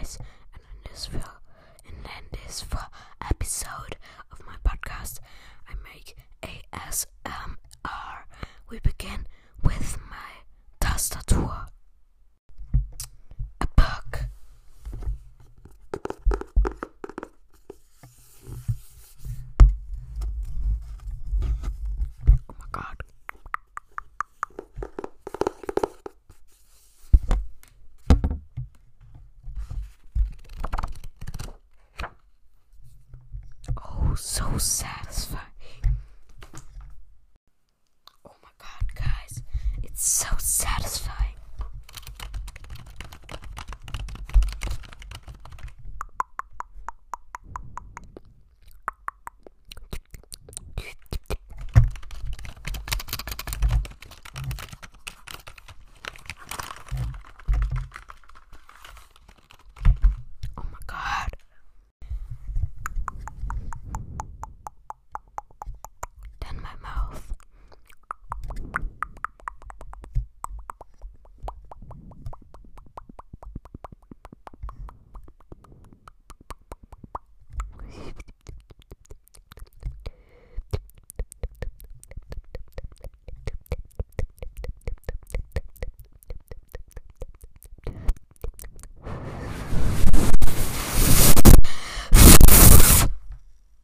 guys, and in this fil- and in this episode of my podcast, I make ASMR. We begin with my tastatur. so satisfying. Oh my god, guys, it's so satisfying.